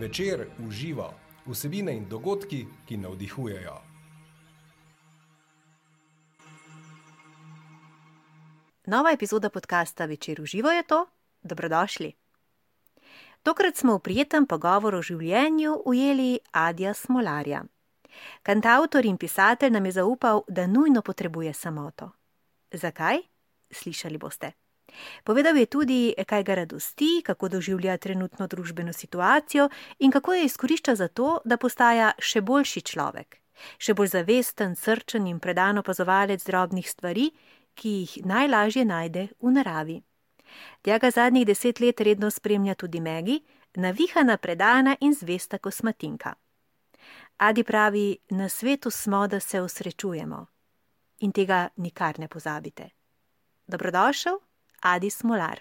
Večer uživa vsebine in dogodki, ki navdihujejo. Nova epizoda podcasta Večer uživa je to. Dobrodošli. Tokrat smo v prijetnem pogovoru o življenju ujeli Adija Smolarja. Kantautor in pisatelj nam je zaupal, da nujno potrebuje samoto. Zakaj? Slišali boste. Povedal je tudi, kaj ga radosti, kako doživlja trenutno družbeno situacijo in kako jo izkorišča za to, da postaja še boljši človek, še bolj zavesten, srčen in predan opazovalec drobnih stvari, ki jih najlažje najde v naravi. Tega zadnjih deset let redno spremlja tudi Megi, navihana, predana in zvesta kosmatinka. Adi pravi: Na svetu smo, da se osrečujemo in tega nikar ne pozabite. Dobrodošel, Adi Smolar.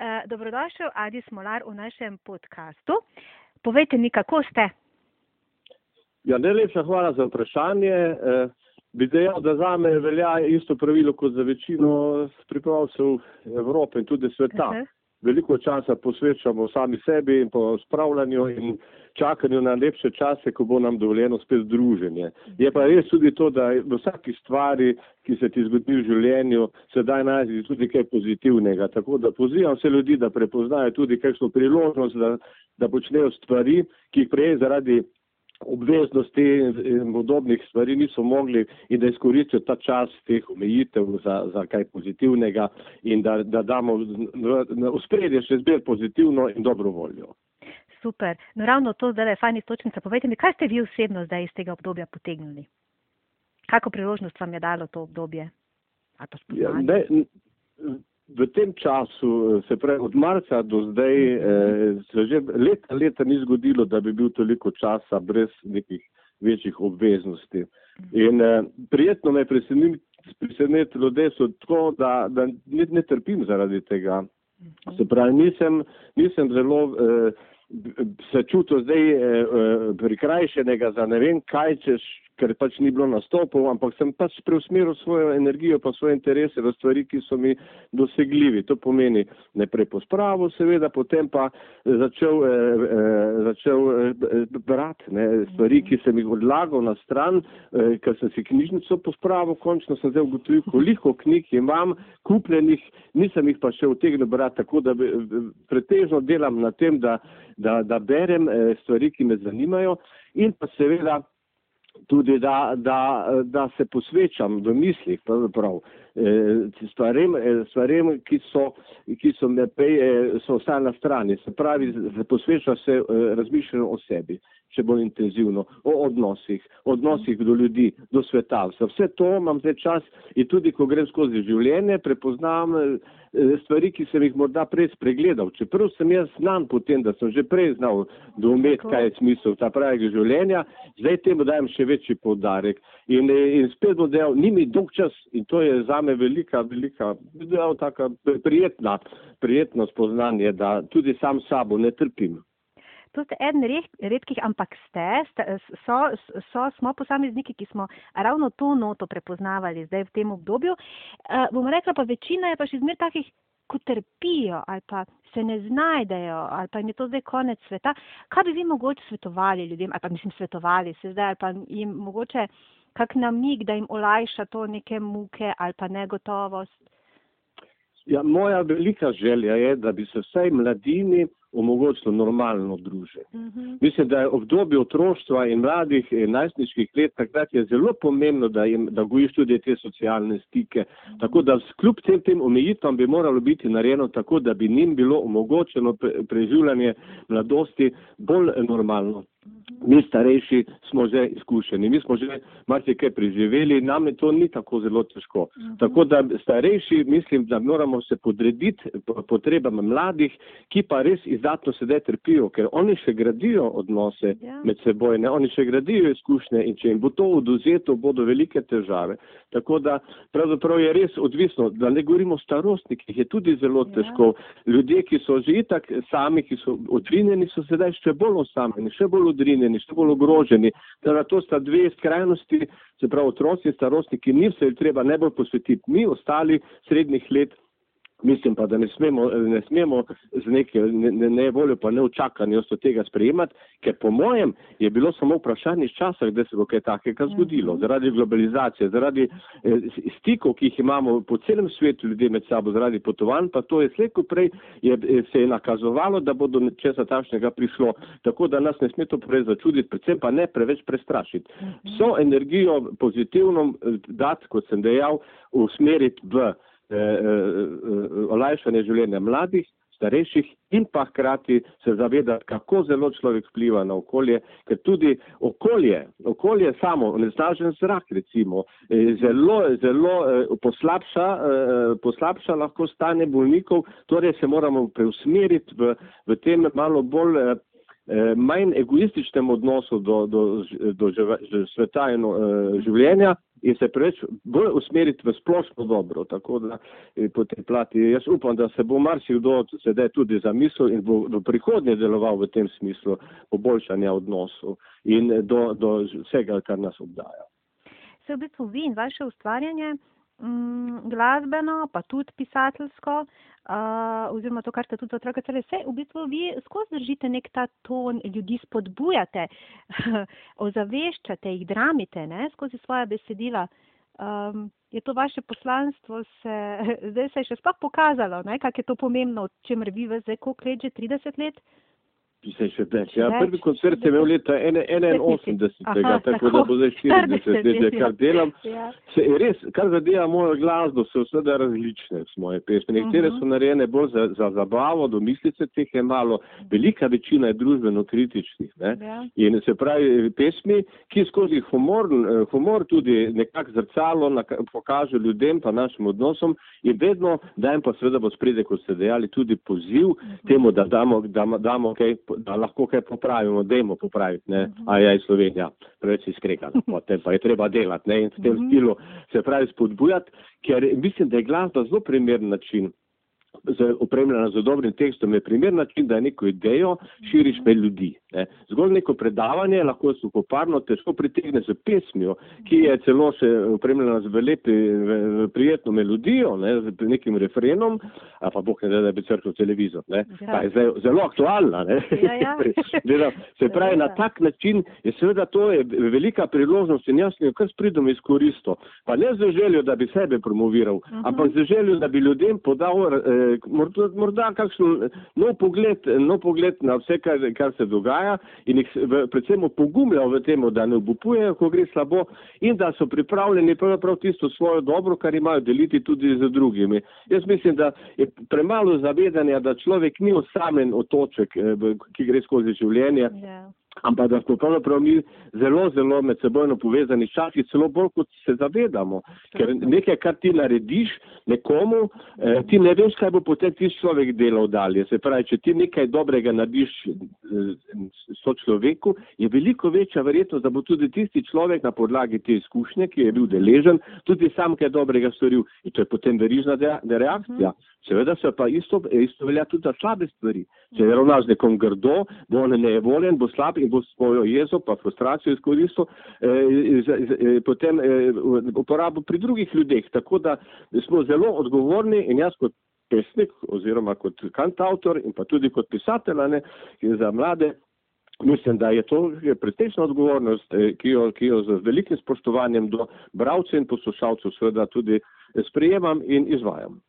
Uh, dobrodošel, Adi Smolar, v našem podkastu. Povejte mi, kako ste? Ja, najlepša hvala za vprašanje. Eh, bi dejal, da za me velja isto pravilo kot za večino pripravljalcev Evrope in tudi sveta. Uh -huh. Veliko časa posvečamo sami sebi in po spravljanju in čakanju na lepše čase, ko bo nam dovoljeno spet druženje. Je pa res tudi to, da v vsaki stvari, ki se ti zgodi v življenju, se daj najti tudi kaj pozitivnega. Tako da pozivam vse ljudi, da prepoznajo tudi kakšno priložnost, da, da počnejo stvari, ki jih prej zaradi obveznosti in podobnih stvari niso mogli in da izkoristijo ta čas teh omejitev za, za kaj pozitivnega in da, da damo v spredje še zbir pozitivno in dobro voljo. Super. No, ravno to zdaj je fajn istočnica. Povejte mi, kaj ste vi osebno zdaj iz tega obdobja potegnili? Kako priložnost vam je dalo to obdobje? Ja, ne, v tem času, se pravi od marca do zdaj, eh, se že leta, leta ni zgodilo, da bi bil toliko časa brez nekih večjih obveznosti. In eh, prijetno me je presenetilo, da so tako, da, da ne, ne trpim zaradi tega. Se pravi, nisem, nisem zelo. Eh, se čutil zdaj eh, eh, prikrajšenega za ne vem kaj, češ, ker pač ni bilo nastopov, ampak sem pač preusmeril svojo energijo pa svoje interese v stvari, ki so mi dosegljivi. To pomeni najprej po spravu, seveda, potem pa začel, eh, eh, začel eh, brati ne, stvari, ki sem jih odlagal na stran, eh, ker sem si knjižnico po spravu, končno sem zdaj ugotovil, koliko knjig imam kupljenih, nisem jih pa še utegnil brati, tako da pretežno delam na tem, da, da, da berem eh, stvari, ki me zanimajo in pa seveda tudi da, da, da se posvečam v mislih pravzaprav stvarem, stvarem ki, so, ki so me prej, eh, so ostale na strani. Se pravi, posvečam se razmišljanju o sebi, še bolj intenzivno, o odnosih, odnosih do ljudi, do sveta. Vse to imam zdaj čas in tudi, ko grem skozi življenje, prepoznam Eh, stvari, ki sem jih morda prej spregledal. Čeprav sem jaz znan potem, da sem že prej znal doumeti, kaj je smisel ta pravega življenja, zdaj temu dajem še večji podarek. In, eh, in spet bom dejal, ni mi dolg čas in to je za me velika, velika, dejal, taka prijetna, prijetno spoznanje, da tudi sam sabo ne trpim. To ste eden redkih, ampak ste, so, so, smo posamezniki, ki smo ravno to noto prepoznavali zdaj v tem obdobju. Uh, bom rekla pa, večina je pa še zmer takih, ko trpijo ali pa se ne znajdejo ali pa jim je to zdaj konec sveta. Kaj bi vi mogoče svetovali ljudem, ali pa mislim svetovali se zdaj, ali pa jim mogoče kak namig, da jim olajša to neke muke ali pa negotovost? Ja, moja velika želja je, da bi se vsej mladini omogočilo normalno druženje. Uh mhm. -huh. Mislim, da je obdobje otroštva in mladih in najstniških let takrat je zelo pomembno, da, jim, da gojiš tudi te socialne stike. Uh -huh. Tako da kljub tem, tem omejitvam bi moralo biti narejeno tako, da bi njim bilo omogočeno preživljanje mladosti bolj normalno. Mi starejši smo že izkušeni, mi smo že marsikaj preživeli, nam je to ni tako zelo težko. Mhm. Tako da starejši mislim, da moramo se podrediti potrebam mladih, ki pa res izdatno sedaj trpijo, ker oni še gradijo odnose ja. med seboj, ne? oni še gradijo izkušnje in če jim bo to oduzeto, bodo velike težave. Tako da pravzaprav je res odvisno, da ne govorimo o starostnikih, je tudi zelo ja. težko. Ljudje, ki so že itak sami, ki so odrinjeni, so sedaj še bolj osamljeni, še bolj odrinjeni, še bolj ogroženi. Teda to sta dve skrajnosti, se pravi otroci in starostniki, njim se je treba najbolj posvetiti. Mi ostali srednjih let Mislim pa, da ne smemo, ne smemo z neke nevoljo ne pa neučakanjost od tega sprejemati, ker po mojem je bilo samo vprašanje časa, da se bo kaj takega zgodilo. Mhm. Zaradi globalizacije, zaradi eh, stikov, ki jih imamo po celem svetu ljudje med sabo, zaradi potovanj, pa to je slejko prej je, se je nakazovalo, da bo do česa takšnega prišlo. Tako da nas ne sme to prej začuditi, predvsem pa ne preveč prestrašiti. Mhm. So energijo pozitivno eh, dati, kot sem dejal, usmeriti v Eh, eh, eh, olajšanje življenja mladih, starejših in pa hkrati se zavedati, kako zelo človek vpliva na okolje, ker tudi okolje, okolje samo, nesnažen zrak recimo, zelo, zelo poslabša, poslabša lahko stanje bolnikov, torej se moramo preusmeriti v, v tem malo bolj manj egoističnem odnosu do, do, do, do sveta in življenja in se preveč bolj usmeriti v splošno dobro. Tako da eh, po tej plati jaz upam, da se bo marsikdo sedaj tudi zamislil in bo v prihodnje deloval v tem smislu poboljšanja odnosov in do, do vsega, kar nas obdaja. Se v bistvu vi in vaše ustvarjanje Mm, glasbeno, pa tudi pisateljsko, uh, oziroma to, kar ste tudi otroka torej vse, v bistvu vi skozi držite nek ta ton, ljudi spodbujate, ozaveščate jih, dramite, ne, skozi svoja besedila. Um, je to vaše poslanstvo, se, zdaj se je še sploh pokazalo, ne, kako je to pomembno, o čemer vi zdaj, koliko let, že 30 let, uh, 50 ja, prvi koncert sem imel leta 81, tako da bo zdaj 40 let, ja, kar delam. Ja. Se, res, kar zadeva mojo glasbo, so seveda različne moje pesmi. Nekatere uh -huh. so narejene bolj za, za zabavo, domislice teh je malo, velika večina je družbeno-kritičnih. Ja. In se pravi pesmi, ki skozi humor, humor tudi nekako zrcalo naka, pokaže ljudem pa našim odnosom in vedno dajem pa seveda bo spredje, kot ste dejali, tudi poziv uh -huh. temu, da damo, da damo kaj. Okay, da lahko kaj popravimo, dajmo popraviti, ne, mhm. a je Slovenija preveč izkregana, potem pa je treba delati, ne, in v tem mhm. stilu se pravi spodbujati, ker mislim, da je glasba zelo primern način opremljena z dobrim tekstom, je primer način, da neko idejo širiš med ljudi. Ne. Zgolj neko predavanje lahko suhoparno težko pritegne z pesmijo, ki je celo še opremljena z lepi, prijetno melodijo, ne, z nekim refrenom, a pa boh ne da, da bi crkval televizor. Ne. Ja. Je zelo, zelo aktualna. Ja, ja. Se pravi, na tak način je seveda to je velika priložnost in jaz jo kar spridom izkoristil. Pa ne z željo, da bi sebe promoviral, uh -huh. ampak z željo, da bi ljudem podal eh, morda, morda kakšen nov pogled, nov pogled na vse, kar, kar se dogaja in jih v, predvsem opogumljal v tem, da ne obupujejo, ko gre slabo in da so pripravljeni pravzaprav tisto svojo dobro, kar imajo deliti tudi z drugimi. Jaz mislim, da je premalo zavedanja, da človek ni osamen otoček, eh, ki gre skozi življenje. Yeah. Ampak da smo pravzaprav mi zelo, zelo med sebojno povezani, včasih celo bolj, kot se zavedamo. Ker nekaj, kar ti narediš nekomu, eh, ti ne veš, kaj bo potem ti človek delal dalje. Se pravi, če ti nekaj dobrega narediš eh, so človeku, je veliko večja verjetnost, da bo tudi tisti človek na podlagi te izkušnje, ki je bil deležen, tudi sam kaj dobrega storil. In to je potem verižna reakcija. Seveda se pa isto, isto velja tudi za slabe stvari. Če je ravnaš nekom grdo, bo on nevoljen, bo slab in bo svojo jezo pa frustracijo izkoristil, eh, eh, potem eh, uporabo pri drugih ljudeh. Tako da smo zelo odgovorni in jaz kot pesnik oziroma kot kantautor in pa tudi kot pisatelj ne, za mlade. Mislim, da je to pretečna odgovornost, eh, ki jo, ki jo z velikim spoštovanjem do bravcev in poslušalcev seveda tudi sprejemam in izvajam.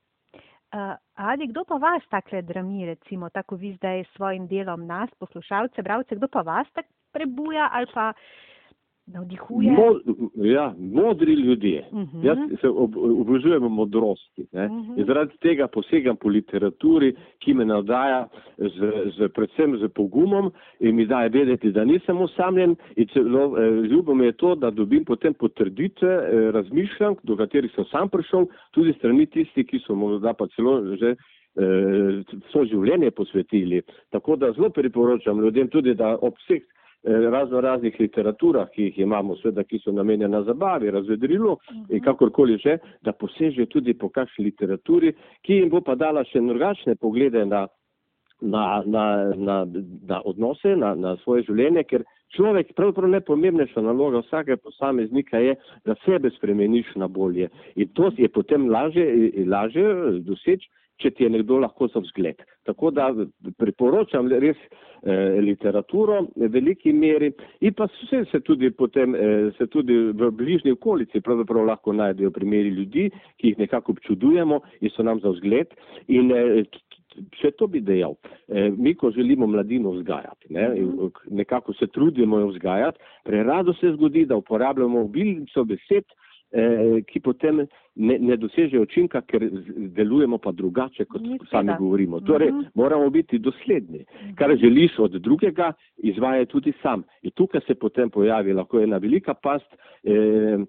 Uh, ali kdo pa vas takle drami, recimo, tako vi zdaj s svojim delom nas, poslušalce, bravce, kdo pa vas tak prebuja ali pa uh, navdihuje. Mo, ja, modri ljudje. Uh mhm. -huh. Jaz se ob, obožujem modrosti. Uh mhm. -huh. In zaradi tega posegam po literaturi, ki me navdaja z, z, predvsem z pogumom in mi daje vedeti, da nisem osamljen. In celo eh, ljubim je to, da dobim potem potrditve eh, razmišljanj, do katerih sem sam prišel, tudi strani tisti, ki so morda pa celo že. So eh, življenje posvetili. Tako da zelo priporočam ljudem tudi, da ob vseh Eh, razno raznih literaturah, ki jih imamo, sveda, ki so namenjena zabavi, razvedrilu uh -huh. in mhm. kakorkoli že, da poseže tudi po kakšni literaturi, ki jim bo pa dala še drugačne poglede na, na, na, na, na odnose, na, na svoje življenje, ker človek, pravzaprav najpomembnejša naloga vsake posameznika je, da sebe spremeniš na bolje. In to je potem lažje, lažje doseči, če ti je nekdo lahko za vzgled. Tako da priporočam res eh, literaturo v veliki meri in pa vse se tudi potem, eh, se tudi v bližnji okolici pravzaprav lahko najdejo primeri ljudi, ki jih nekako občudujemo in so nam za vzgled. In, eh, Še to bi dejal. E, mi, ko želimo mladino vzgajati, ne, nekako se trudimo jo vzgajati, prerado se zgodi, da uporabljamo obilico besed, eh, ki potem ne, ne dosežejo učinka, ker delujemo pa drugače, kot Ni sami govorimo. Torej, mhm. -huh. moramo biti dosledni. Kar želiš od drugega, izvaja tudi sam. In tukaj se potem pojavi lahko ena velika past. Eh,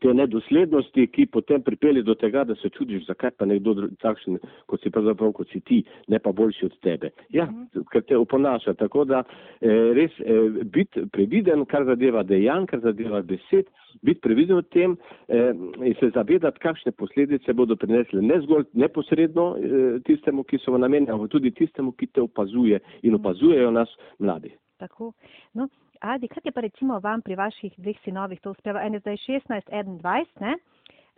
te nedoslednosti, ki potem pripelje do tega, da se čudiš, zakaj pa nekdo takšen, kot si pravzaprav, kot si ti, ne pa boljši od tebe. Ja, mhm. ker te oponaša. Tako da eh, res eh, biti previden, kar zadeva dejanj, kar zadeva besed, biti previden v tem eh, in se zavedati, kakšne posledice bodo prinesle ne zgolj neposredno eh, tistemu, ki so v namenju, ampak tudi tistemu, ki te opazuje in opazujejo nas mladi. Tako. No, Adi, kaj je pa recimo vam pri vaših dveh sinovih to uspeva? En je zdaj 16, en 20, ne?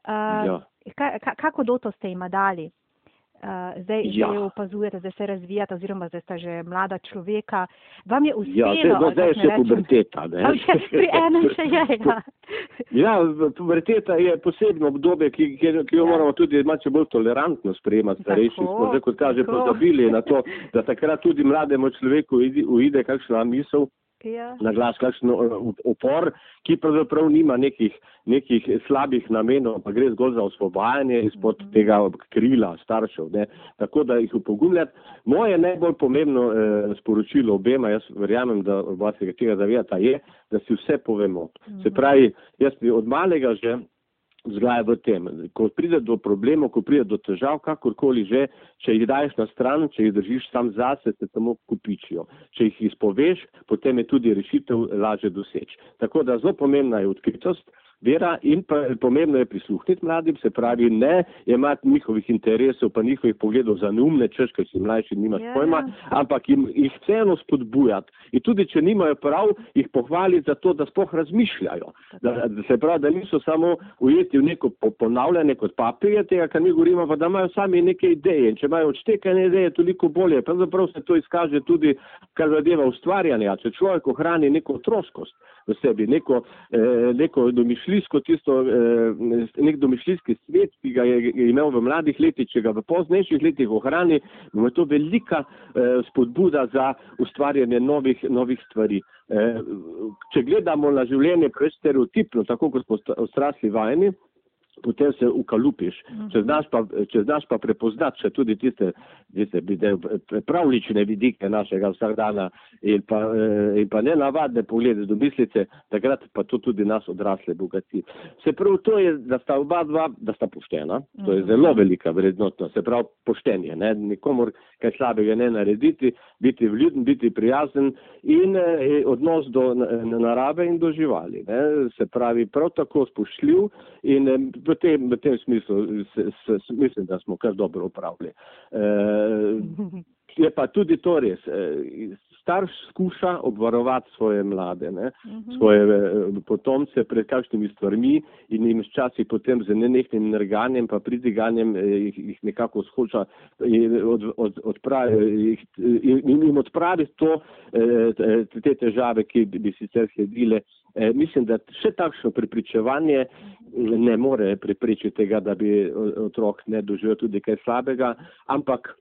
Uh, ja. Ka, ka, kako doto ste jim dali? Uh, zdaj, ja. zdaj opazujete, zdaj se razvijate, oziroma zdaj ste že mlada človeka. Vam je uspelo? Ja, zdaj, zdaj je še puberteta. pri enem še je, ja. ja, puberteta je posebno obdobje, ki, ki, ki jo ja. moramo tudi malce bolj tolerantno sprejemati starejši. Smo zdaj, kot kaže, pozabili na to, da takrat tudi mlademu človeku uide kakšna misel ja. na glas, kakšen upor, ki pravzaprav nima nekih, nekih slabih namenov, pa gre zgolj za osvobajanje izpod mm -hmm. tega krila staršev. Ne. Tako da jih upogumljati. Moje najbolj pomembno eh, sporočilo obema, jaz verjamem, da oba se tega zavedata, je, da si vse povemo. Mm -hmm. Se pravi, jaz od malega že vzgaja v tem. Ko pride do problemov, ko pride do težav, kakorkoli že, če jih daješ na stran, če jih držiš sam zase, se samo kupičijo. Če jih izpoveš, potem je tudi rešitev lažje doseči. Tako da zelo pomembna je odkritost, vera in pa pomembno je prisluhniti mladim, se pravi ne imati njihovih interesov pa njihovih pogledov za neumne, češ, ker si mlajši nimaš yeah. Ja. pojma, ampak jim, jih vseeno spodbujati. In tudi, če nimajo prav, jih pohvaliti za to, da spoh razmišljajo. Da, da se pravi, da niso samo ujeti v neko ponavljanje kot papirje tega, kar mi govorimo, pa da imajo sami neke ideje. In če imajo odštekane ideje, toliko bolje. Pravzaprav se to izkaže tudi, kar zadeva ustvarjanje. Če človek ohrani neko otroškost v sebi, neko, eh, neko domišljijsko tisto, eh, nek domišljijski svet, ki ga je imel v mladih letih, če ga v poznejših letih ohrani, bo to velika eh, spodbuda za ustvarjanje novih, novih stvari. Če gledamo na življenje prestereotipno, tako kot smo odrasli vajeni, potem se ukalupiš. Mhm. Če znaš pa, če znaš pa prepoznati še tudi tiste, tiste pravlične vidike našega vsakdana in pa, eh, in pa ne navadne poglede do mislice, takrat pa to tudi nas odrasle bogati. Se pravi, to je, da sta oba dva, da sta poštena, to je mhm. zelo velika vrednotno, se pravi poštenje, ne? nikomor kaj slabega ne narediti, biti vljuden, biti prijazen in eh, odnos do narave in do živali. Ne? Se pravi, prav tako spoštljiv in eh, v tem, v tem smislu se, se, se, mislim, da smo kar dobro upravili. E, je pa tudi to res. E, starš skuša obvarovati svoje mlade, ne, mhm. svoje e, potomce pred kakšnimi stvarmi in jim včasih potem z nenehnim nerganjem pa pridiganjem jih, jih nekako skuša od, od, odpraviti in jim odpraviti to, te težave, ki bi sicer sledile. Mislim, da še takšno prepričevanje ne more preprečiti tega, da bi otrok ne doživel tudi kaj slabega, ampak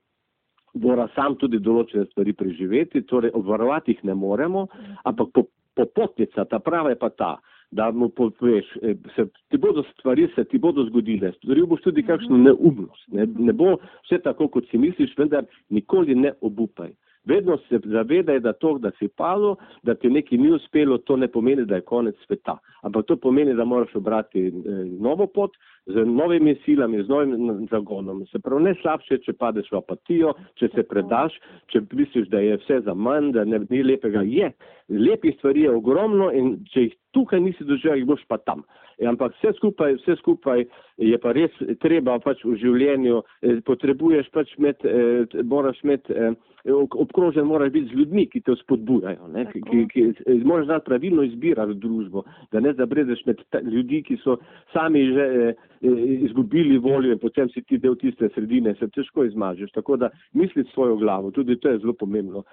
mora sam tudi določene stvari preživeti, torej obvarovati jih ne moremo, ampak popotnica, ta prava je pa ta, da mu poveš, e, se, ti bodo stvari se ti bodo zgodile, storil boš tudi kakšno neumnost, ne, ne bo vse tako, kot si misliš, vendar nikoli ne obupaj. Vedno se zavedaj, da to, da si padel, da ti nekaj ni uspelo, to ne pomeni, da je konec sveta. Ampak to pomeni, da moraš obrati eh, novo pot z novimi silami, z novim zagonom. Se pravi, ne slabše, če padeš v apatijo, če se predaš, če misliš, da je vse za manj, da ne ni lepega. Je, lepih stvari je ogromno in če jih tukaj nisi doživel, jih boš pa tam. E, ampak vse skupaj, vse skupaj je pa res treba pač v življenju, eh, potrebuješ pač med, eh, moraš imeti obkrožen moraš biti z ljudmi, ki te spodbujajo, ki, ki, ki moraš znati pravilno izbirati družbo, da ne zabredeš med ljudi, ki so sami že izgubili voljo in potem si ti del tiste sredine, se težko izmažeš. Tako da misli svojo glavo, tudi to je zelo pomembno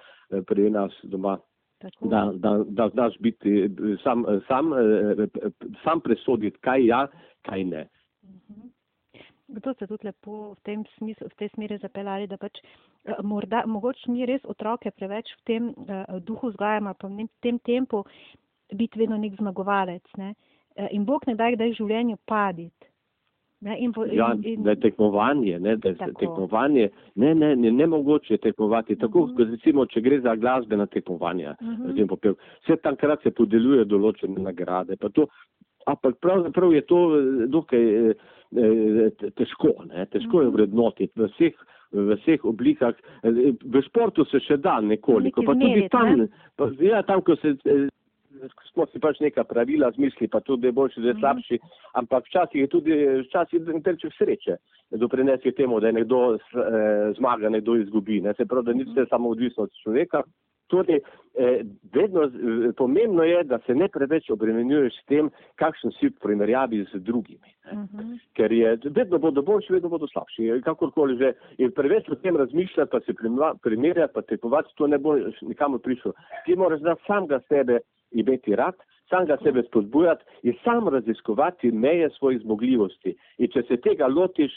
pri nas doma. Da, da, da znaš biti sam, sam, sam presoditi, kaj ja, kaj ne. Mhm. To ste tudi lepo v, tem smislu, v tej smeri zapeljali, da pač morda, mogoče mi res otroke preveč v tem uh, duhu vzgajamo, pa v tem tempu biti vedno nek zmagovalec. Ne? In Bog ne da kdaj v življenju paditi. Ne, in, ja, in, in, da je tekmovanje, ne, da je tekmovanje, ne, ne, ne, ne mogoče tekmovati, tako uh mhm. -huh. kot recimo, če gre za glasbena tekmovanja, uh mhm. -huh. vse tankrat se podeljuje določene nagrade, pa to, ampak pravzaprav je to eh, dokaj eh, eh, težko, ne, težko je mhm. vrednotiti v vseh, v vseh oblikah, v športu se še da nekoliko, pa tudi tam, pa, ja, tam, ko se smo si pač neka pravila zmislili, pa tudi je boljši, da je mhm. slabši, ampak včasih je tudi, včasih delček sreče, da prenese temu, da je nekdo eh, zmaga, nekdo izgubi. Ne? Se pravi, da ni vse samo odvisno od človeka. Torej, eh, vedno eh, pomembno je, da se ne preveč obremenjuješ s tem, kakšen si v primerjavi z drugimi. Uh mhm. -huh. Ker je, vedno bodo boljši, vedno bodo slabši. Kakorkoli že. In preveč o tem razmišljati, pa se primerjati, pa tekovati, to ne bo nikamor prišlo. Ti moraš znati samega sebe imeti rad, sam ga sebe spodbujati in sam raziskovati meje svojih zmogljivosti. In če se tega lotiš,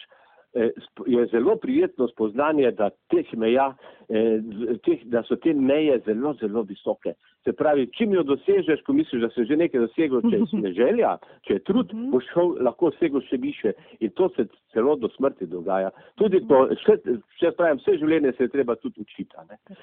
je zelo prijetno spoznanje, da, teh meja, eh, teh, da so te meje zelo, zelo visoke. Se pravi, čim jo dosežeš, ko misliš, da si že nekaj dosegel, če je želja, če je trud, mhm. boš šel, lahko segel še više. In to se celo do smrti dogaja. Tudi to, še, še pravim, vse življenje se je treba tudi učiti.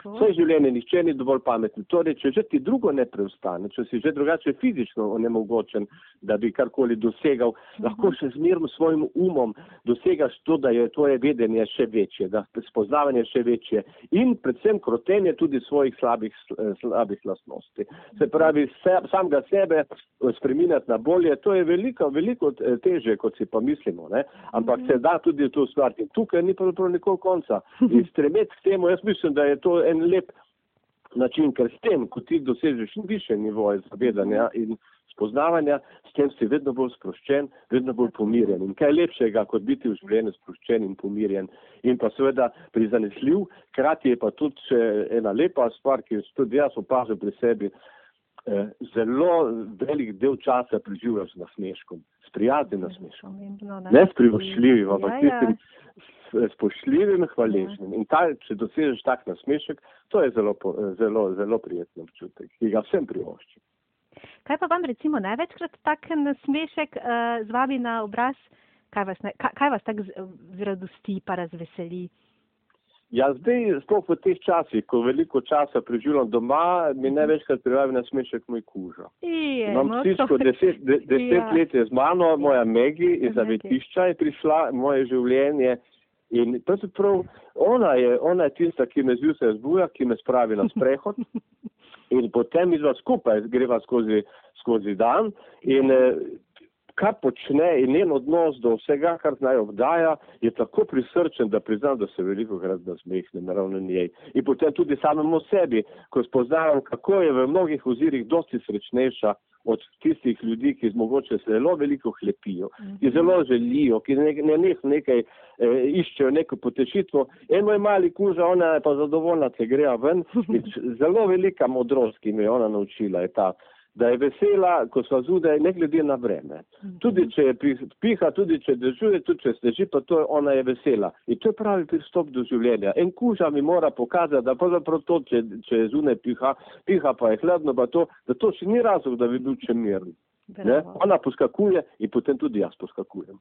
Vse življenje, nihče ni dovolj pameten. Torej, če že ti drugo ne preostane, če si že drugače fizično onemogočen, da bi karkoli dosegal, lahko mhm. še zmerno svojim umom dosegaš to, da je tvoje vedenje še večje, da spoznavanje še večje in predvsem krotenje tudi svojih slabih, slabih lastnosti. Se pravi, se, samega sebe spreminjati na bolje, to je veliko, veliko eh, teže, kot si pa mislimo, ne? ampak mm -hmm. se da tudi to ustvariti. Tukaj ni pravzaprav nikoli konca. In stremeti k temu, jaz mislim, da je to en lep način, ker s tem, ko ti dosežeš više nivoje zavedanja in spoznavanja, s tem si vedno bolj sproščen, vedno bolj pomirjen. In kaj lepšega, kot biti v življenju sproščen in pomirjen. In pa seveda prizanesljiv, krati je pa tudi še ena lepa stvar, ki jo tudi jaz opazim pri sebi, eh, zelo velik del časa preživljaš z nasmeškom, s prijaznim nasmeškom. Ne s privošljivim, ampak ja, ja. tistim spoštljivim, hvaležnim. In ta, če dosežeš tak nasmešek, to je zelo, zelo, zelo prijetno občutek, ki ga vsem privoščim. Kaj pa vam recimo največkrat tak nasmešek uh, zvabi na obraz? Kaj vas, ne, kaj, kaj vas tako zradosti pa razveseli? Ja, zdaj, sploh v teh časih, ko veliko časa preživljam doma, mi mhm. največkrat privabi nasmešek moj kuža. Imam stisko, deset, de, deset ja. let je z mano, moja Megi iz zavetišča je prišla, moje življenje. In pravzaprav ona je, ona je tista, ki me zjutraj zbuja, ki me spravi na sprehod. In potem izva skupaj greva skozi, skozi dan in eh, kar počne in njen odnos do vsega, kar znajo obdaja, je tako prisrčen, da priznam, da se veliko krat nasmehne naravno njej. In potem tudi samemu sebi, ko spoznavam, kako je v mnogih ozirih dosti srečnejša od tistih ljudi, ki mogoče se zelo veliko hlepijo, ki mhm. zelo želijo, ki ne, ne, ne, nekaj eh, iščejo, neko potešitvo. En moj mali kuža, ona je pa zadovoljna, če greja ven. Zelo velika modrost, ki me je ona naučila, je ta, da je vesela, ko so zudaj, ne glede na vreme. Tudi če je piha, tudi če držuje, tudi če steži, pa to ona je vesela. In to je pravi pristop do življenja. En kuža mi mora pokazati, da pravzaprav to, če, če je zunaj piha, piha pa je hladno, pa to, da to še ni razlog, da bi bil če miren. Ona poskakuje in potem tudi jaz poskakujem.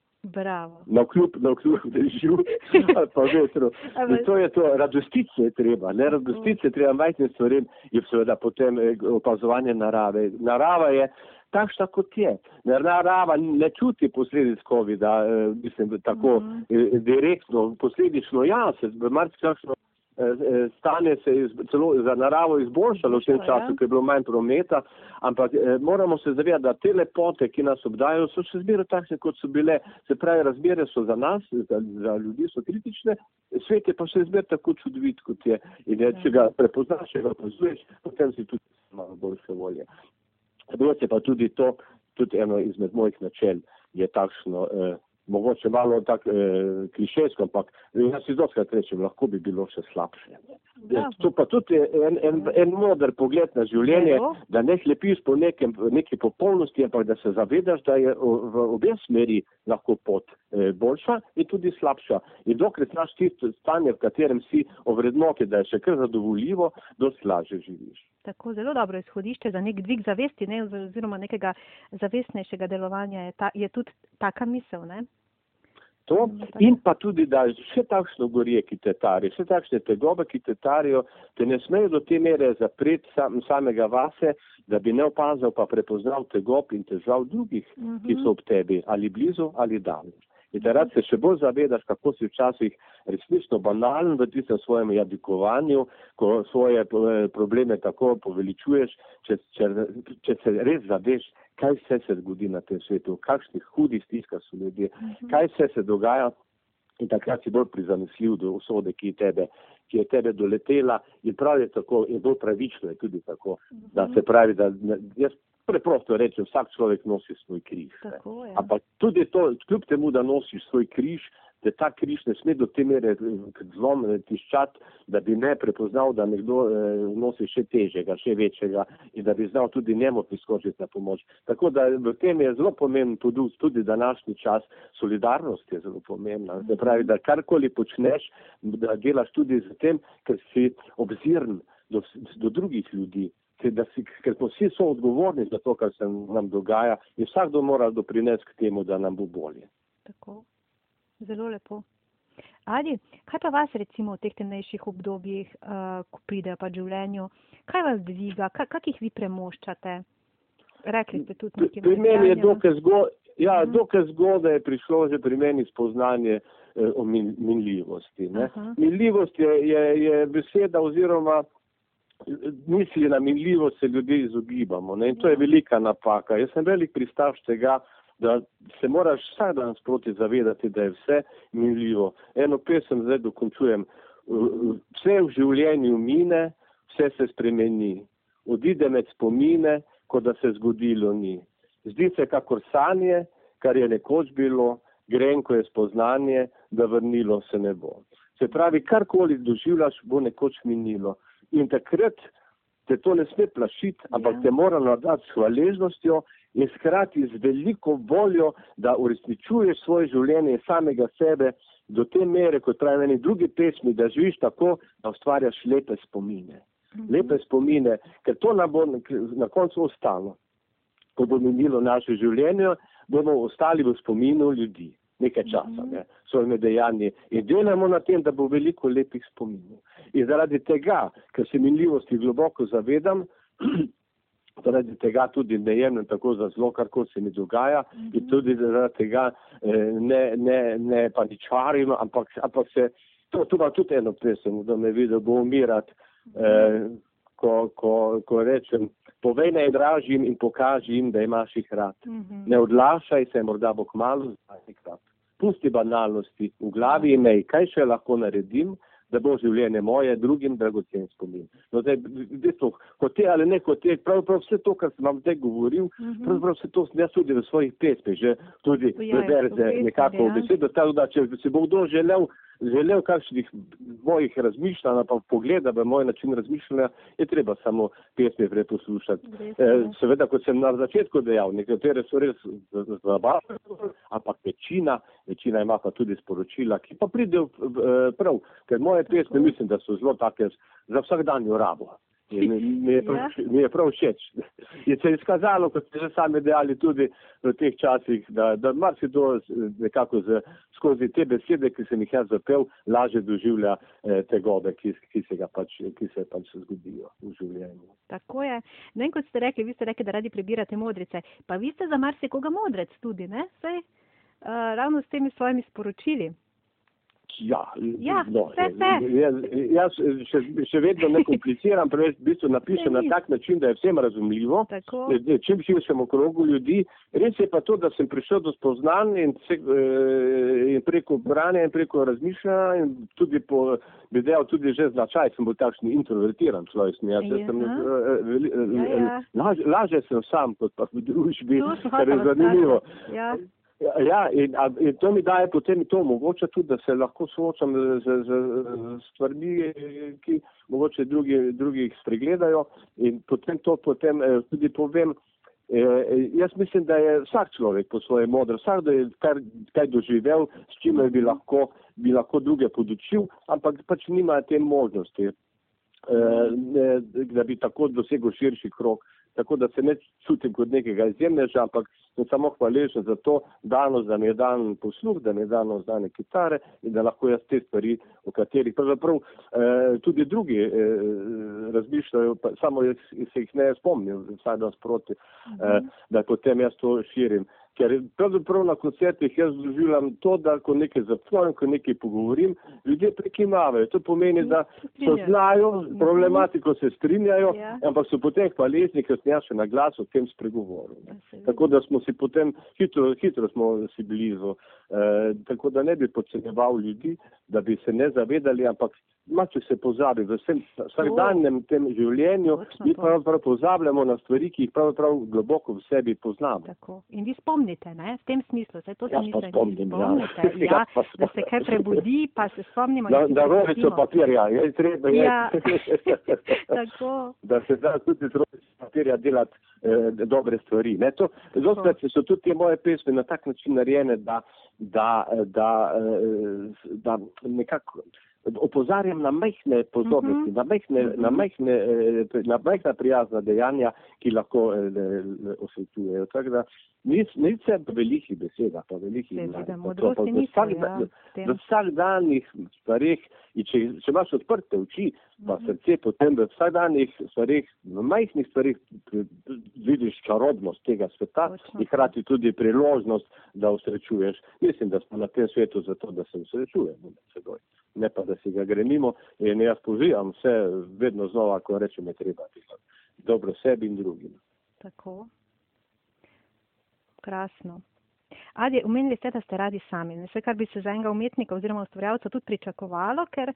Na kljub, na kljub dežju ali pa vetru. In to je to, radostice je treba, ne radostice je treba majhne stvari in seveda potem eh, opazovanje narave. Narava je takšna, kot je. Narava ne čuti posledic COVID-a, eh, mislim, tako. -huh. Eh, direktno, posledično ja, se marsikakšno stanje se je celo za naravo izboljšalo v tem času, ko je bilo manj prometa, ampak eh, moramo se zavedati, da te lepote, ki nas obdajo, so še zmeraj takšne, kot so bile. Se pravi, razmere so za nas, za, za ljudi so kritične, svet je pa še zmeraj tako čudovit, kot je. In je, če ga prepoznaš, če ga opazuješ, potem si tudi malo boljše volje. Drugo je pa tudi to, tudi eno izmed mojih načel je takšno. Eh, mogoče malo tako eh, klišejsko, ampak jaz si doskrat rečem, lahko bi bilo še slabše. Ja. To pa tudi en, en, en moder pogled na življenje, Evo. da ne slepiš po nekem, neki popolnosti, ampak da se zavedaš, da je v obe smeri lahko pot eh, boljša in tudi slabša. In dokler znaš tisto stanje, v katerem si ovrednoti, da je še kar zadovoljivo, dosti lažje živiš. Tako zelo dobro izhodišče za nek dvig zavesti, ne, oziroma nekega zavestnejšega delovanja je, ta, je tudi taka misel. Ne? To in pa tudi, da vse takšno gorje, ki te tarijo, vse takšne tegobe, ki te tarijo, te ne smejo do te mere zapreti sam, samega vase, da bi ne opazil pa prepoznal tegob in težav drugih, uh -huh. ki so ob tebi, ali blizu ali daleč. In da rad se še bolj zavedaš, kako si včasih resnično banalen v tistem svojem jadikovanju, ko svoje eh, probleme tako poveličuješ, če, če, če se res zaveš, kaj vse se zgodi na tem svetu, v kakšnih hudih stiskah so ljudje, mhm. kaj vse se dogaja in takrat si bolj prizanesljiv do usode, ki je tebe, ki je tebe doletela in prav je tako, in bolj pravično je tudi tako, da mhm. se pravi, da jaz preprosto rečem, vsak človek nosi svoj križ. Ampak tudi to, kljub temu, da nosiš svoj križ, da ta križ ne sme do te mere eh, zlom eh, tiščati, da bi ne prepoznal, da nekdo eh, nosi še težjega, še večjega in da bi znal tudi njemu priskočiti na pomoč. Tako da v tem je zelo pomemben tudi, tudi današnji čas, solidarnost je zelo pomembna. Se pravi, da karkoli počneš, da delaš tudi z tem, ker si obzirn do, do drugih ljudi. Da si, ker smo vsi so odgovorni za to, kar se nam dogaja in vsakdo mora doprinesti k temu, da nam bo bolje. Tako. Zelo lepo. Adi, kaj pa vas recimo v teh temnejših obdobjih, uh, ko pride pa življenju, kaj vas dviga, kaj, kak jih vi premoščate? Rekli ste tudi nekaj. Pri meni je dokaj zgodaj, ja, uh mhm. -huh. dokaj zgodaj je prišlo že pri meni spoznanje eh, o min, minljivosti. Uh -huh. Minljivost je, je, je beseda oziroma misli na minljivost se ljudje izogibamo ne? in to je velika napaka. Jaz sem velik pristaš tega, da se moraš vsak dan sproti zavedati, da je vse minljivo. Eno pesem zdaj dokončujem. Vse v življenju mine, vse se spremeni. Odide med spomine, kot da se zgodilo ni. Zdi se kakor sanje, kar je nekoč bilo, grenko je spoznanje, da vrnilo se ne bo. Se pravi, karkoli doživljaš, bo nekoč minilo. In takrat te to ne sme plašiti, ampak ja. te mora nadati s hvaležnostjo in skrati z veliko voljo, da uresničuješ svoje življenje in samega sebe do te mere, kot pravi meni drugi pesmi, da živiš tako, da ustvarjaš lepe spomine. Mhm. Lepe spomine, ker to nam bo na koncu ostalo. Ko bo minilo naše življenje, bomo ostali v spominu ljudi nekaj časa, mhm. ne, svojimi dejanji in delamo na tem, da bo veliko lepih spominov. In zaradi tega, ker se minljivosti globoko zavedam, zaradi tega tudi ne jemljem tako za zlo, kar se mi dogaja mm -hmm. in tudi zaradi tega eh, ne, ne, ne paničarim, ampak, ampak se, to, to ima tudi eno pesem, da me vidi, da bo umirati, eh, ko, ko, ko rečem, povej naj dražim in pokaži jim, da imaš jih rad. Mm -hmm. Ne odlašaj se, morda bo kmalo zdaj nekrat. Pusti banalnosti v glavi in mej, kaj še lahko naredim, da bo življenje moje drugim dragocen spomin. No, zdaj, bistvo, hote ali ne hote, pravzaprav vse to, kar sem vam zdaj govoril, uh mhm. -huh. pravzaprav vse to sem jaz tudi v svojih pesmih, že tudi preberete nekako v ja. besedo, tako da če se bo kdo želel želel kakšnih mojih razmišljanj, pa pogleda v moj način razmišljanja, je treba samo pesmi preposlušati. E, seveda, kot sem na začetku dejal, nekatere so res zabavne, ampak večina, večina ima pa tudi sporočila, ki pa pridejo eh, prav, ker moje pesmi mislim, da so zelo take za vsakdanjo rabo. Mi je, prav, ja. mi je prav všeč. Je se izkazalo, kot ste že sami dejali, tudi v teh časih, da, da marsikdo nekako z, skozi te besede, ki sem jih jaz zapel, lažje doživlja eh, te gobe, ki, ki, se pač, ki se pač zgodijo v življenju. Tako je. No, kot ste rekli, vi ste rekli, da radi prebirate modrice. Pa vi ste za marsikoga modrec tudi, ne? Sej, uh, ravno s temi svojimi sporočili. Ja, ja no, jaz, jaz še, še vedno ne kompliciram, preveč v bistvu napišem na tak način, da je vsem razumljivo, čim širšemu krogu ljudi. Res je pa to, da sem prišel do spoznanja in, eh, in preko branja in preko razmišljanja in tudi po, bi dejal, tudi že značaj, sem bil takšni introvertiran človek. Jaz, jaz sem, ja, ja. Lažje sem sam kot pa v družbi, kar je zanimivo. Ja. Ja, in, in to mi daje potem to omogoča tudi, da se lahko soočam z, z, z stvarmi, ki mogoče drugi, drugi jih spregledajo in potem to potem eh, tudi povem. Eh, jaz mislim, da je vsak človek po svoje modro, vsak, da je kar, kaj doživel, s čime bi lahko, bi lahko druge podučil, ampak pač nima te možnosti, eh, da bi tako dosegel širši krok. Tako da se ne čutim kot nekega izjemneža, ampak sem samo hvaležen za to danost, da mi je dan posluh, da mi je dano znanje kitare in da lahko jaz te stvari, o katerih pravzaprav eh, tudi drugi eh, razmišljajo, pa, samo jaz se jih ne spomnim, vsaj da sproti, eh, da potem jaz to širim. Ker pravzaprav na koncertih jaz doživljam to, da ko nekaj zapomnim, ko nekaj pogovorim, ljudje prekimavajo. To pomeni, da so znajo problematiko, se strinjajo, ja. ampak so potem hvaležni, ker sem jaz še na glas o tem spregovoril. Ja, tako da smo si potem hitro, hitro smo si blizu. E, tako da ne bi podcenjeval ljudi, da bi se ne zavedali, ampak Mače se pozabi v vsem vsakdanjem tem življenju, mi pravzaprav pozabljamo na stvari, ki jih pravzaprav globoko v sebi poznamo. Tako. In vi spomnite, ne, v tem smislu, se to ja, se spomnim, spomnite, ja. ja, ja da se kaj prebudi, pa se spomnimo. Da, da rovico papirja, je treba, je. Ja. Da se da tudi z rovico papirja delati eh, dobre stvari. Ne, to, zopet so tudi te moje pesme na tak način narejene, da, da, da, da, da nekako opozarjam na majhne pozornosti, uh -huh. na, majhne, uh -huh. na, majhne, eh, na majhna prijazna dejanja, ki lahko eh, osvetujejo. Tako da nič se velikih beseda, pa velikih v vsakdanjih stvarih, če, če imaš odprte oči, pa uh -huh. srce, potem v vsakdanjih stvarih, v majhnih stvarih vidiš čarobnost tega sveta in hkrati tudi priložnost, da osrečuješ. Mislim, da smo na tem svetu zato, da se osrečujemo med seboj ne pa da si ga gremimo. In jaz pozivam vse vedno znova, ko rečem, je treba delati dobro sebi in drugim. Tako. Krasno. Adi, umenili ste, da ste radi sami. Vse, kar bi se za enega umetnika oziroma ustvarjalca tudi pričakovalo, ker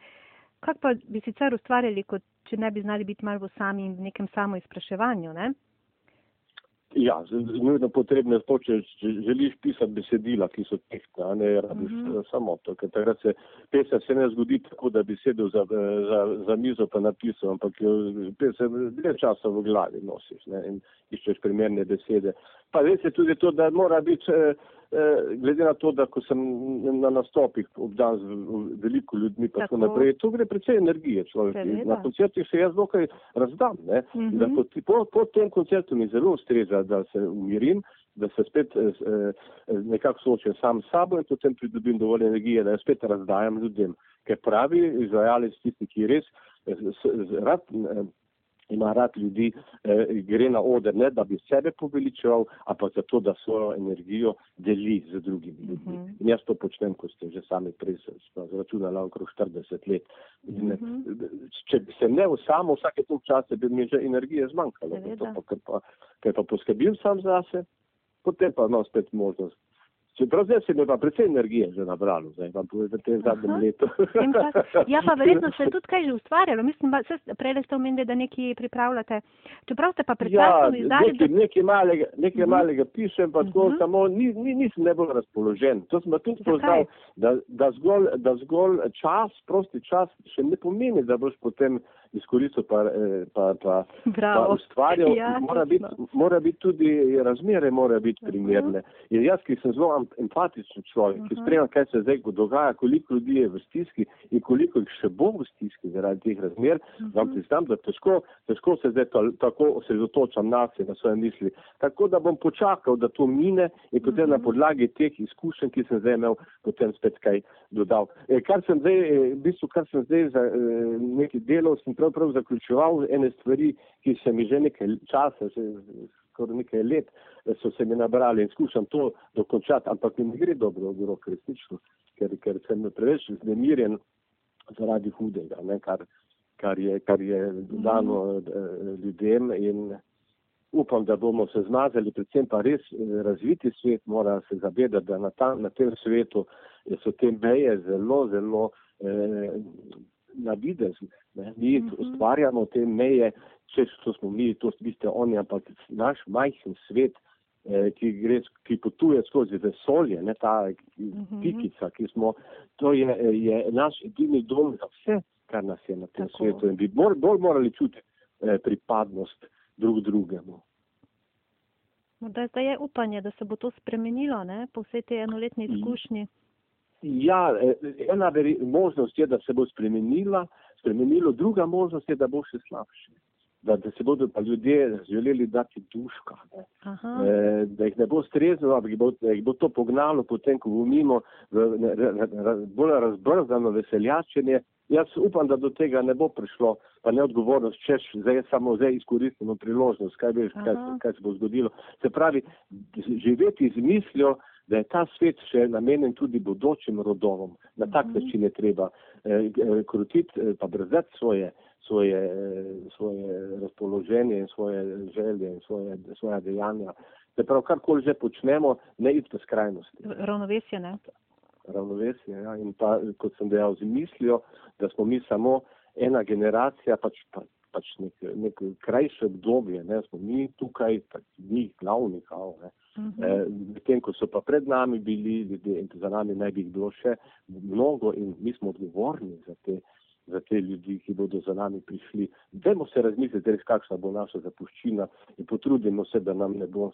kak pa bi sicer ustvarjali, kot če ne bi znali biti malo sami in v nekem samo izpraševanju, ne? Ja, nujno potrebno je to, če želiš pisati besedila, ki so tehtne, a ne rabiš uh mhm. -huh. samo to, ker takrat se pesem se ne zgodi tako, da bi sedel za, za, za mizo pa napisal, ampak jo pesem dve časa v glavi nosiš ne, in iščeš primerne besede. Pa res je tudi to, da mora biti eh, Eh, glede na to, da ko sem na nastopih obdan z veliko ljudmi, pa tako naprej, to gre predvsej energije človek. Na koncertih se jaz dokaj razdam, ne? Uh -huh. da po, po, po tem koncertu mi zelo ustreza, da se umirim, da se spet eh, eh, nekako soočam sam s sabo in potem pridobim dovolj energije, da jo spet razdajam ljudem. Ker pravi izvajalec tisti, ki res eh, rad. Eh, ima rad ljudi, eh, gre na oder, ne da bi sebe poveličeval, ampak zato, da svojo energijo deli z drugimi ljudmi. Uh mhm. -huh. In jaz to počnem, kot ste že sami prej zračunali, okrog 40 let. In, uh mhm. -huh. Če bi se ne samo vsake tog časa, bi mi že energije zmanjkalo. Ker pa, pa poskrbim sam zase, potem pa imam spet možnost Čeprav zdaj se mi pa predvsej energije že nabralo, zdaj vam povem v tem zadnjem letu. ja, pa verjetno se je tudi kaj že ustvarjalo. Mislim, da se prej ste omenili, da nekaj pripravljate. Čeprav ste pa pred časom ja, izdali. Nekaj, da... nekaj malega, nekaj uh mhm. -huh. malega pišem, pa tako uh mhm. -huh. samo ni, ni, nisem najbolj razpoložen. To smo tudi poznali, da, da, zgolj, da zgolj čas, prosti čas še ne pomeni, da boš potem izkoristil pa, eh, pa, pa, pa ustvarjal. Ja, mora, biti, mora biti tudi razmere, mora biti primerne. Uh -huh. In jaz, ki sem zelo empatičen človek, uh -huh. ki spremlja, kaj se zdaj dogaja, koliko ljudi je v stiski in koliko jih še bo v stiski zaradi teh razmer, uh -huh. vam priznam, da težko, težko se zdaj to, tako osredotočam na se, na svoje misli. Tako da bom počakal, da to mine in potem uh -huh. na podlagi teh izkušenj, ki sem zdaj imel, potem spet kaj dodal. E, kar sem zdaj, v bistvu, kar sem zdaj za e, neki delov, sem pravzaprav zaključeval ene stvari, ki se mi že nekaj časa, že skoraj nekaj let, so se mi nabrali in skušam to dokončati, ampak mi ne gre dobro v rok resnično, ker, ker sem preveč znemirjen zaradi hudega, ne, kar, kar, je, kar je dano mm. ljudem in upam, da bomo se zmazali, predvsem pa res eh, razviti svet, mora se zavedati, da na, ta, na tem svetu so te meje zelo, zelo eh, na videz. Ne? Mi uh mhm. -huh. ustvarjamo te meje, če to smo mi, to ste oni, ampak naš majhen svet eh, ki, gre, ki potuje skozi vesolje, ne ta mhm. pikica, ki smo, to je, je naš edini dom za vse, kar nas je na tem Tako. svetu in bi bolj, bolj morali čutiti eh, pripadnost drug drugemu. Da, je upanje, da se bo to spremenilo ne? po vsej tej enoletni izkušnji. Ja, eh, ena možnost je, da se bo spremenila, spremenilo, druga možnost je, da bo še slabše da, da se bodo pa ljudje želeli dati duška, e, da jih ne bo strezno, da jih bo, jih bo to pognalo potem, ko bomo mimo bolj razbrzano veseljačenje. Jaz upam, da do tega ne bo prišlo, pa ne odgovornost, če zdaj samo zdaj izkoristimo priložnost, kaj, bi, kaj, kaj se bo zgodilo. Se pravi, živeti z mislijo, da je ta svet še namenjen tudi bodočim rodovom. Na tak način je treba eh, krutiti, eh, pa brzdati svoje svoje, svoje razpoloženje in svoje želje in svoje, svoje dejanja. Se pravi, karkoli že počnemo, ne iti v skrajnosti. Ravnovesje, ne? Ravnovesje, ja. In pa, kot sem dejal, z mislijo, da smo mi samo ena generacija, pač, pa, pač nek, nek krajše obdobje, ne, smo mi tukaj, pač mi glavni, kao, ne. Uh -huh. e, Medtem, ko so pa pred nami bili ljudje in za nami naj bi jih bilo še mnogo in mi smo odgovorni za te za te ljudi, ki bodo za nami prišli. Dajmo se razmisliti, res kakšna bo naša zapuščina in potrudimo se, da nam ne, bo,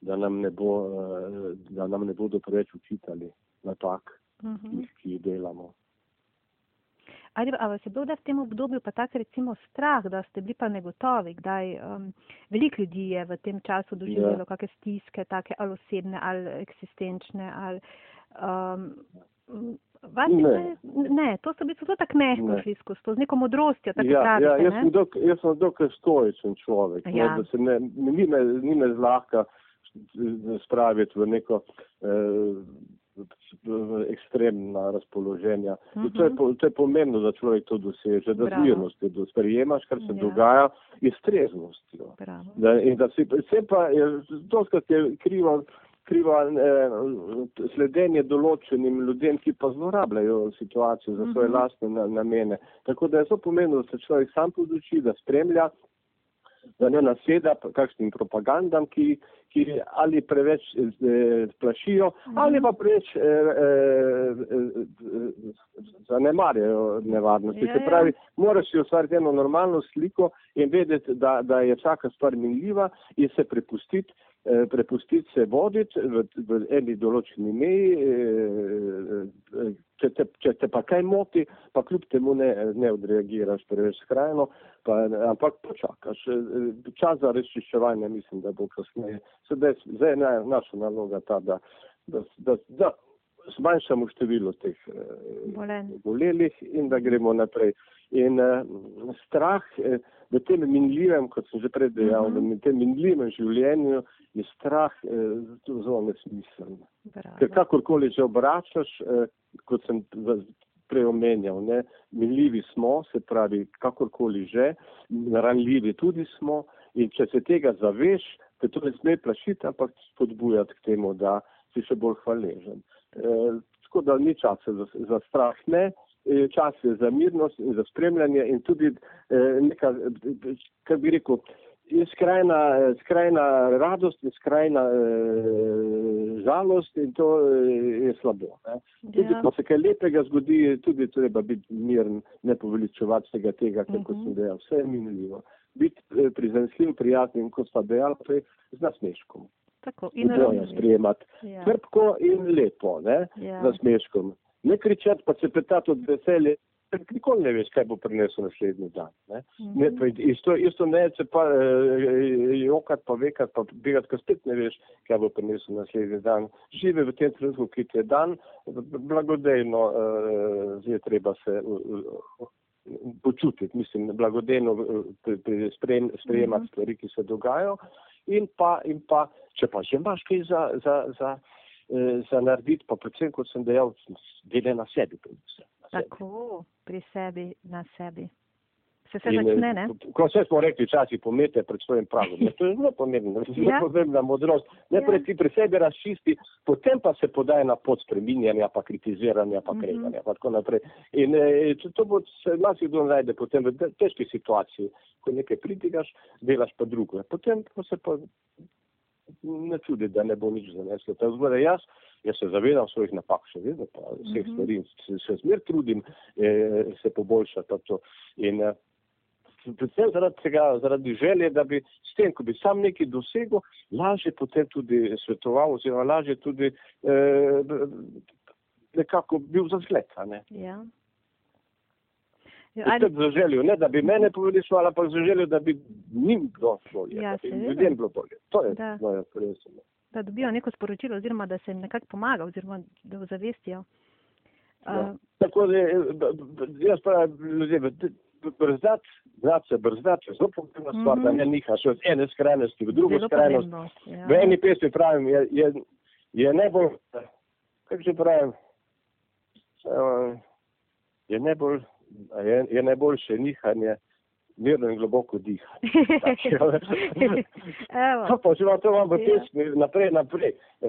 da nam ne, bo, eh, da nam ne bodo preveč učitali na tak, uh mhm. -huh. ki jih delamo. Ali pa vas je bilo v tem obdobju pa tak recimo strah, da ste bili pa negotovi, kdaj um, veliko ljudi je v tem času doživelo ja. kakšne stiske, take ali osebne ali eksistenčne ali um, Vas ne. ne, to so bili zelo tako mehko šli skozi, z neko modrostjo. Ja, pravite, ja, jaz, sem dok, jaz sem dokaj stojičen človek. Ja. Ne, da se ne, ni, me, ni me zlahka spraviti v neko eh, ekstremna razpoloženja. Uh -huh. to, je, mhm. to je pomembno, da človek to doseže, da z mirnostjo do sprejemaš, kar se ja. dogaja, je streznostjo. Da, in da si, vse pa je, kar je krivo kriva eh, sledenje določenim ljudem, ki pa zlorabljajo situacijo za svoje mhm. lastne namene. Tako da je zelo pomembno, da se človek sam poduči, da spremlja, da ne naseda kakšnim propagandam, ki, ki ali preveč eh, plašijo, ali pa preveč eh, eh, eh, zanemarjajo nevarnosti. Se ja, ja. pravi, moraš si ustvariti eno normalno sliko in vedeti, da, da je vsaka stvar minljiva in se prepustiti Eh, prepustiti se voditi v, v eni določeni meji, eh, če te, če te pa kaj moti, pa kljub temu ne, ne odreagiraš preveč skrajno, pa, ampak počakaš. Čas za razčiščevanje mislim, da bo kasneje. Sedaj, zdaj je naša naloga ta, da, da, da, da zmanjšamo število teh bolelih in da gremo naprej. In uh, strah uh, v tem minljivem, kot sem že prej dejal, uh -huh. v tem minljivem življenju je strah eh, zelo nesmiseln. Ker kakorkoli že obračaš, eh, kot sem prej omenjal, ne, minljivi smo, se pravi, kakorkoli že, ranljivi tudi smo in če se tega zaveš, te to ne sme plašiti, ampak spodbujati k temu, da si še bolj hvaležen. Eh, tako da ni časa za, za strah, ne. Čas je za mirnost in za spremljanje in tudi eh, neka, kar bi rekel, je skrajna, skrajna radost in skrajna eh, žalost in to eh, je slabo. Ne. Tudi, ja. ko se kaj lepega zgodi, tudi treba biti miren, ne poveličevati vsega tega, uh -huh. kot sem mhm. dejal, vse je minljivo. Biti eh, prizanesljiv, prijazen, kot sta dejal, prej z nasmeškom. Tako, in bojo sprejemati. Ja. Trpko in lepo, ne, ja. nasmeškom. Ne kričati, pa se petati od veselja nikoli ne veš, kaj bo prinesel naslednji dan. Ne? Mm -hmm. Isto, isto ne, če pa eh, jokat, pa vekat, pa begat, ko spet ne veš, kaj bo prinesel naslednji dan. Žive v tem trenutku, ki ti je dan, blagodejno uh, je treba se počutiti, mislim, blagodejno uh, sprejem, sprejemati -hmm. stvari, ki se dogajajo. In pa, in pa, če pa že imaš kaj za, za, za, za narediti, pa predvsem, kot sem dejal, dele na sebi. Predvsem. Tako, pri sebi, na sebi. Se se začne, ne? Ko vse smo rekli, časi pomete pred svojim pragom. To je zelo pomembno, zelo ja. pomembna modrost. Najprej ja. ti pri sebi razčisti, potem pa se podaje na pot spreminjanja, pa kritiziranja, pa mhm. kreganja, mm -hmm. pa tako naprej. In e, to bo se nas kdo najde potem v težki situaciji, ko nekaj pridigaš, delaš pa drugo. Potem pa se pa ne čudi, da ne bo nič zaneslo. Tako da jaz, jaz se zavedam svojih napak, še vedno pa vseh Mhm. stvari, se, se zmer trudim eh, se poboljšati. to. In, eh, Predvsem zaradi tega, zaradi želje, da bi s tem, ko bi sam nekaj dosegel, lažje potem tudi svetoval, oziroma lažje tudi eh, nekako bil za zgled. Ja. Ja, ajde, Tudi za željo, ne da bi mene poveličevali, ampak za željo, da bi njim bilo bolje, Ja, da bi ljudem bilo bolje. To je Da. moje resno. da dobijo neko sporočilo oziroma da se jim nekako pomaga oziroma da ozavestijo. Ja. Uh, Tako da, eh, jaz pravim ljudem, brzdati, znati se brzdati, je zelo pomembna stvar, Mhm. da ne nihaš od ene skrajnosti v drugo zelo skrajnost. pomembno. Ja. V eni pesmi pravim, je, je, je najbolj, kako že pravim, je najbolj, je, je najboljše nihanje, mirno in globoko. To pa že to vam v Ja. pesmi naprej, naprej. E,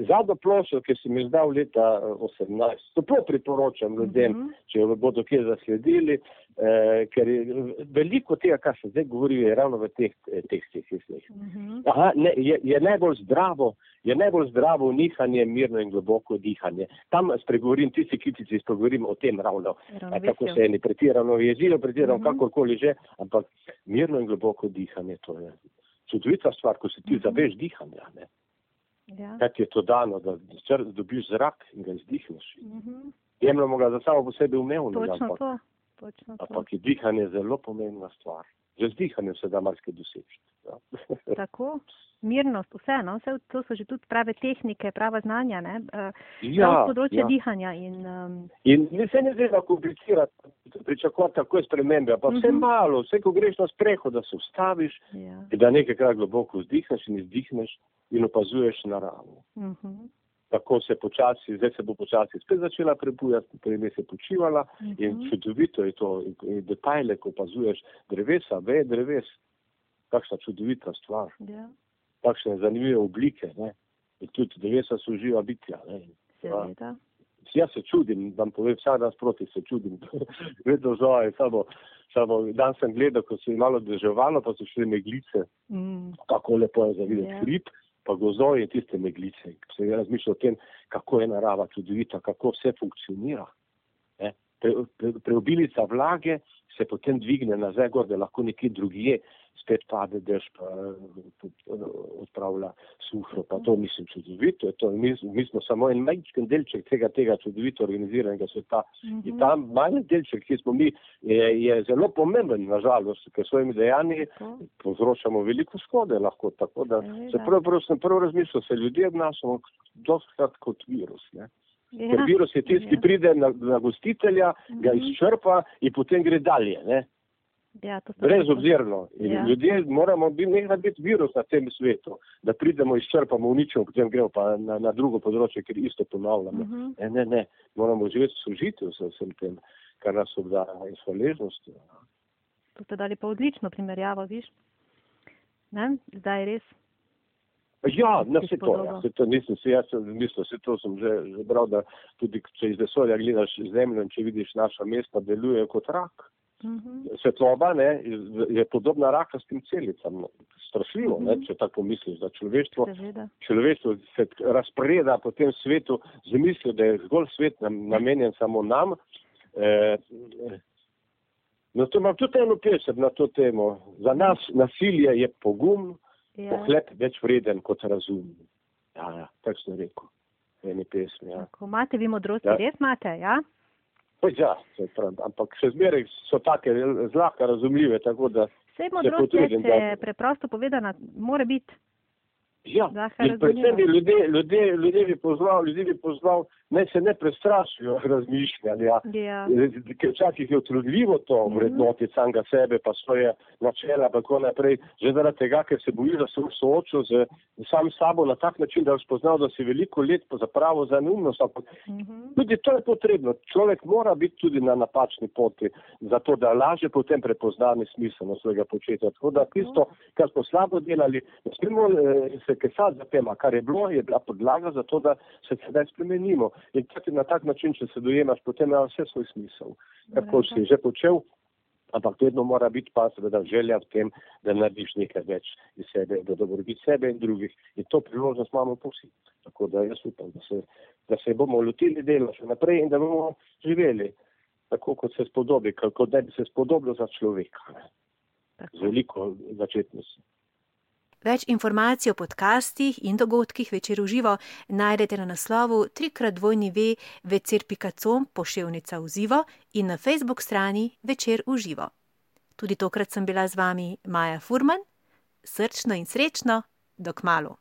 zadnjo ploščo, ki sem jo izdal leta eh, 18, toplo priporočam ljudem, Mhm. če jo bodo kje zasledili, eh, ker je veliko tega, kar se zdaj govori, je ravno v teh eh, tekstih. Mislih. Mhm. Aha, ne, je, je najbolj zdravo, je najbolj zdravo nihanje, mirno in globoko dihanje. Tam spregovorim, tisti kitici spregovorim o tem ravno, Ravnovesje. kako se eni pretirano jezijo, pretirano Mhm. kakorkoli že, ampak mirno in globoko dihanje, to je čudovita stvar, ko se ti Mhm. zaveš dihanja. Ne? Ja. Kaj ti je to dano, da dobiš zrak in ga izdihneš. Mhm. Jemljamo ga za samo po sebi umevno, Točno ampak, to. Točno ampak je dihanje zelo pomembna stvar. Že z dihanjem se da marsikaj doseči. Ja. Tako. Mirnost, vse, no? vse to so že tudi prave tehnike, prava znanja, ne? Uh, Ja, področja ja. dihanja in um, In ni se ne treba komplicirati, pričakovati takoj spremembe, pa vse Mhm. malo, vse ko greš na sprehod, da se ustaviš, ja. in da nekajkrat globoko vzdihneš in izdihneš in opazuješ naravo. Mhm. Tako se počasi, zdaj se bo počasi spet začela prebujati, prej se počivala in Mhm. čudovito je to, in, in detajle, ko opazuješ drevesa, veje dreves, kakšna čudovita stvar, Ja, kakšne zanimive oblike, ne. In tudi drevesa so živa bitja, ne. seveda. Jaz se čudim, vam povem, vsak dan sproti se čudim, vedno znova, samo, samo dan sem gledal, ko se je malo deževalo, pa so šle meglice, Mm. kako lepo je za videti Ja. hrib, pa gozovi in tiste meglice. Se je razmišljal o tem, kako je narava čudovita, kako vse funkcionira. Pre, pre, preobilica vlage se potem dvigne nazaj gor, da lahko nekje drugje spet pade dež, pa odpravlja sušo, pa to mislim čudovito. je To, mi, mi smo samo en majčken delček tega, tega čudovito organiziranega sveta. In Mhm. ta manj delček, ki smo mi, je, je zelo pomemben, nažalost, ker svojimi dejanji Tako. povzročamo veliko škode lahko. Tako da se prvo, prvo sem prvo razmišljal, se ljudje obnašamo dostkrat kot virus. Ne? Ker Ja. virus je tisti, ki Ja. pride na, na gostitelja, ga Mhm. izčrpa in potem gre dalje. Ne? Ja, to sto Brez procentov. obzirno. In Ja. ljudje moramo biti, biti virus na tem svetu, da pridemo, izčrpamo, uničimo, potem gremo pa na, na drugo področje, ker isto ponavljamo. Mhm. Ne, ne, ne. Moramo živeti v sožitju s vsem tem, kar nas obdaja in s hvaležnostjo. To ste dali pa odlično primerjavo, viš? Ne? Zdaj res. Ja, na vse to, ja. To nisem si jaz mislil, vse to sem že, že bral, da tudi če iz vesolja gledaš zemljo in če vidiš naša mesta, delujejo kot rak. Mhm. Svetloba ne, je podobna rakastim celicam. Strašljivo, ne, Mhm. če tako misliš, da človeštvo, Seveda. človeštvo se razpreda po tem svetu z mislijo, da je zgolj svet nam, namenjen samo nam. Eh, eh, no, to imam tudi eno pesem na to temo. Za nas nasilje je pogum, Ja. pohlep več vreden kot razum. Ja, ja, tako sem rekel. Eni pesmi, ja. Tako, imate vi modrosti, Ja. res imate, ja? Pa ja, saj pravim, ampak še zmeraj so take zlahka razumljive, tako da Vse modrost je, če da- preprosto povedana, mora biti. Ja, in predvsem bi ljudje, ljudje, ljudje bi pozval, ljudje bi pozval, naj se ne prestrašijo razmišljanja. Ja. Ker včasih je utrudljivo to Mhm. vrednotiti samega sebe, pa svoje načela, pa tako naprej, že zaradi tega, ker se bojiš, da se boš soočil z sam sabo na tak način, da boš spoznal, da si veliko let za pravo za neumnost. Ampak Mhm. tudi to je potrebno. Človek mora biti tudi na napačni poti, zato da lažje potem prepozna smiselnost svojega početja. Tako da tisto, kar smo slabo delali, ne smemo eh, se kesati za tem, a kar je bilo, je bila podlaga za to, da se sedaj spremenimo. In tudi na tak način, če se dojemaš, potem ima vse svoj smisel. Kar Bravo. si že počel, Ampak vedno mora biti pa seveda želja v tem, da narediš nekaj več iz sebe, da dobrobit sebe in drugih. In to priložnost imamo vsi. Tako da jaz upam, da se, da se bomo lotili dela še naprej in da bomo živeli tako, kot se spodobi, kot da bi se spodobilo za človeka. Z veliko začetnosti. Več informacij o podcastih in dogodkih večer v živo najdete na naslovu trikratvojni ve večer.com poševnica v živo in na facebook strani večer v živo. Tudi tokrat sem bila z vami Maja Furman, srčno in srečno, dok malu.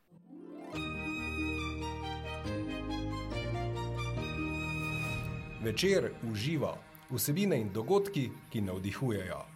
Večer v živo, vsebine in dogodki, ki navdihujejo.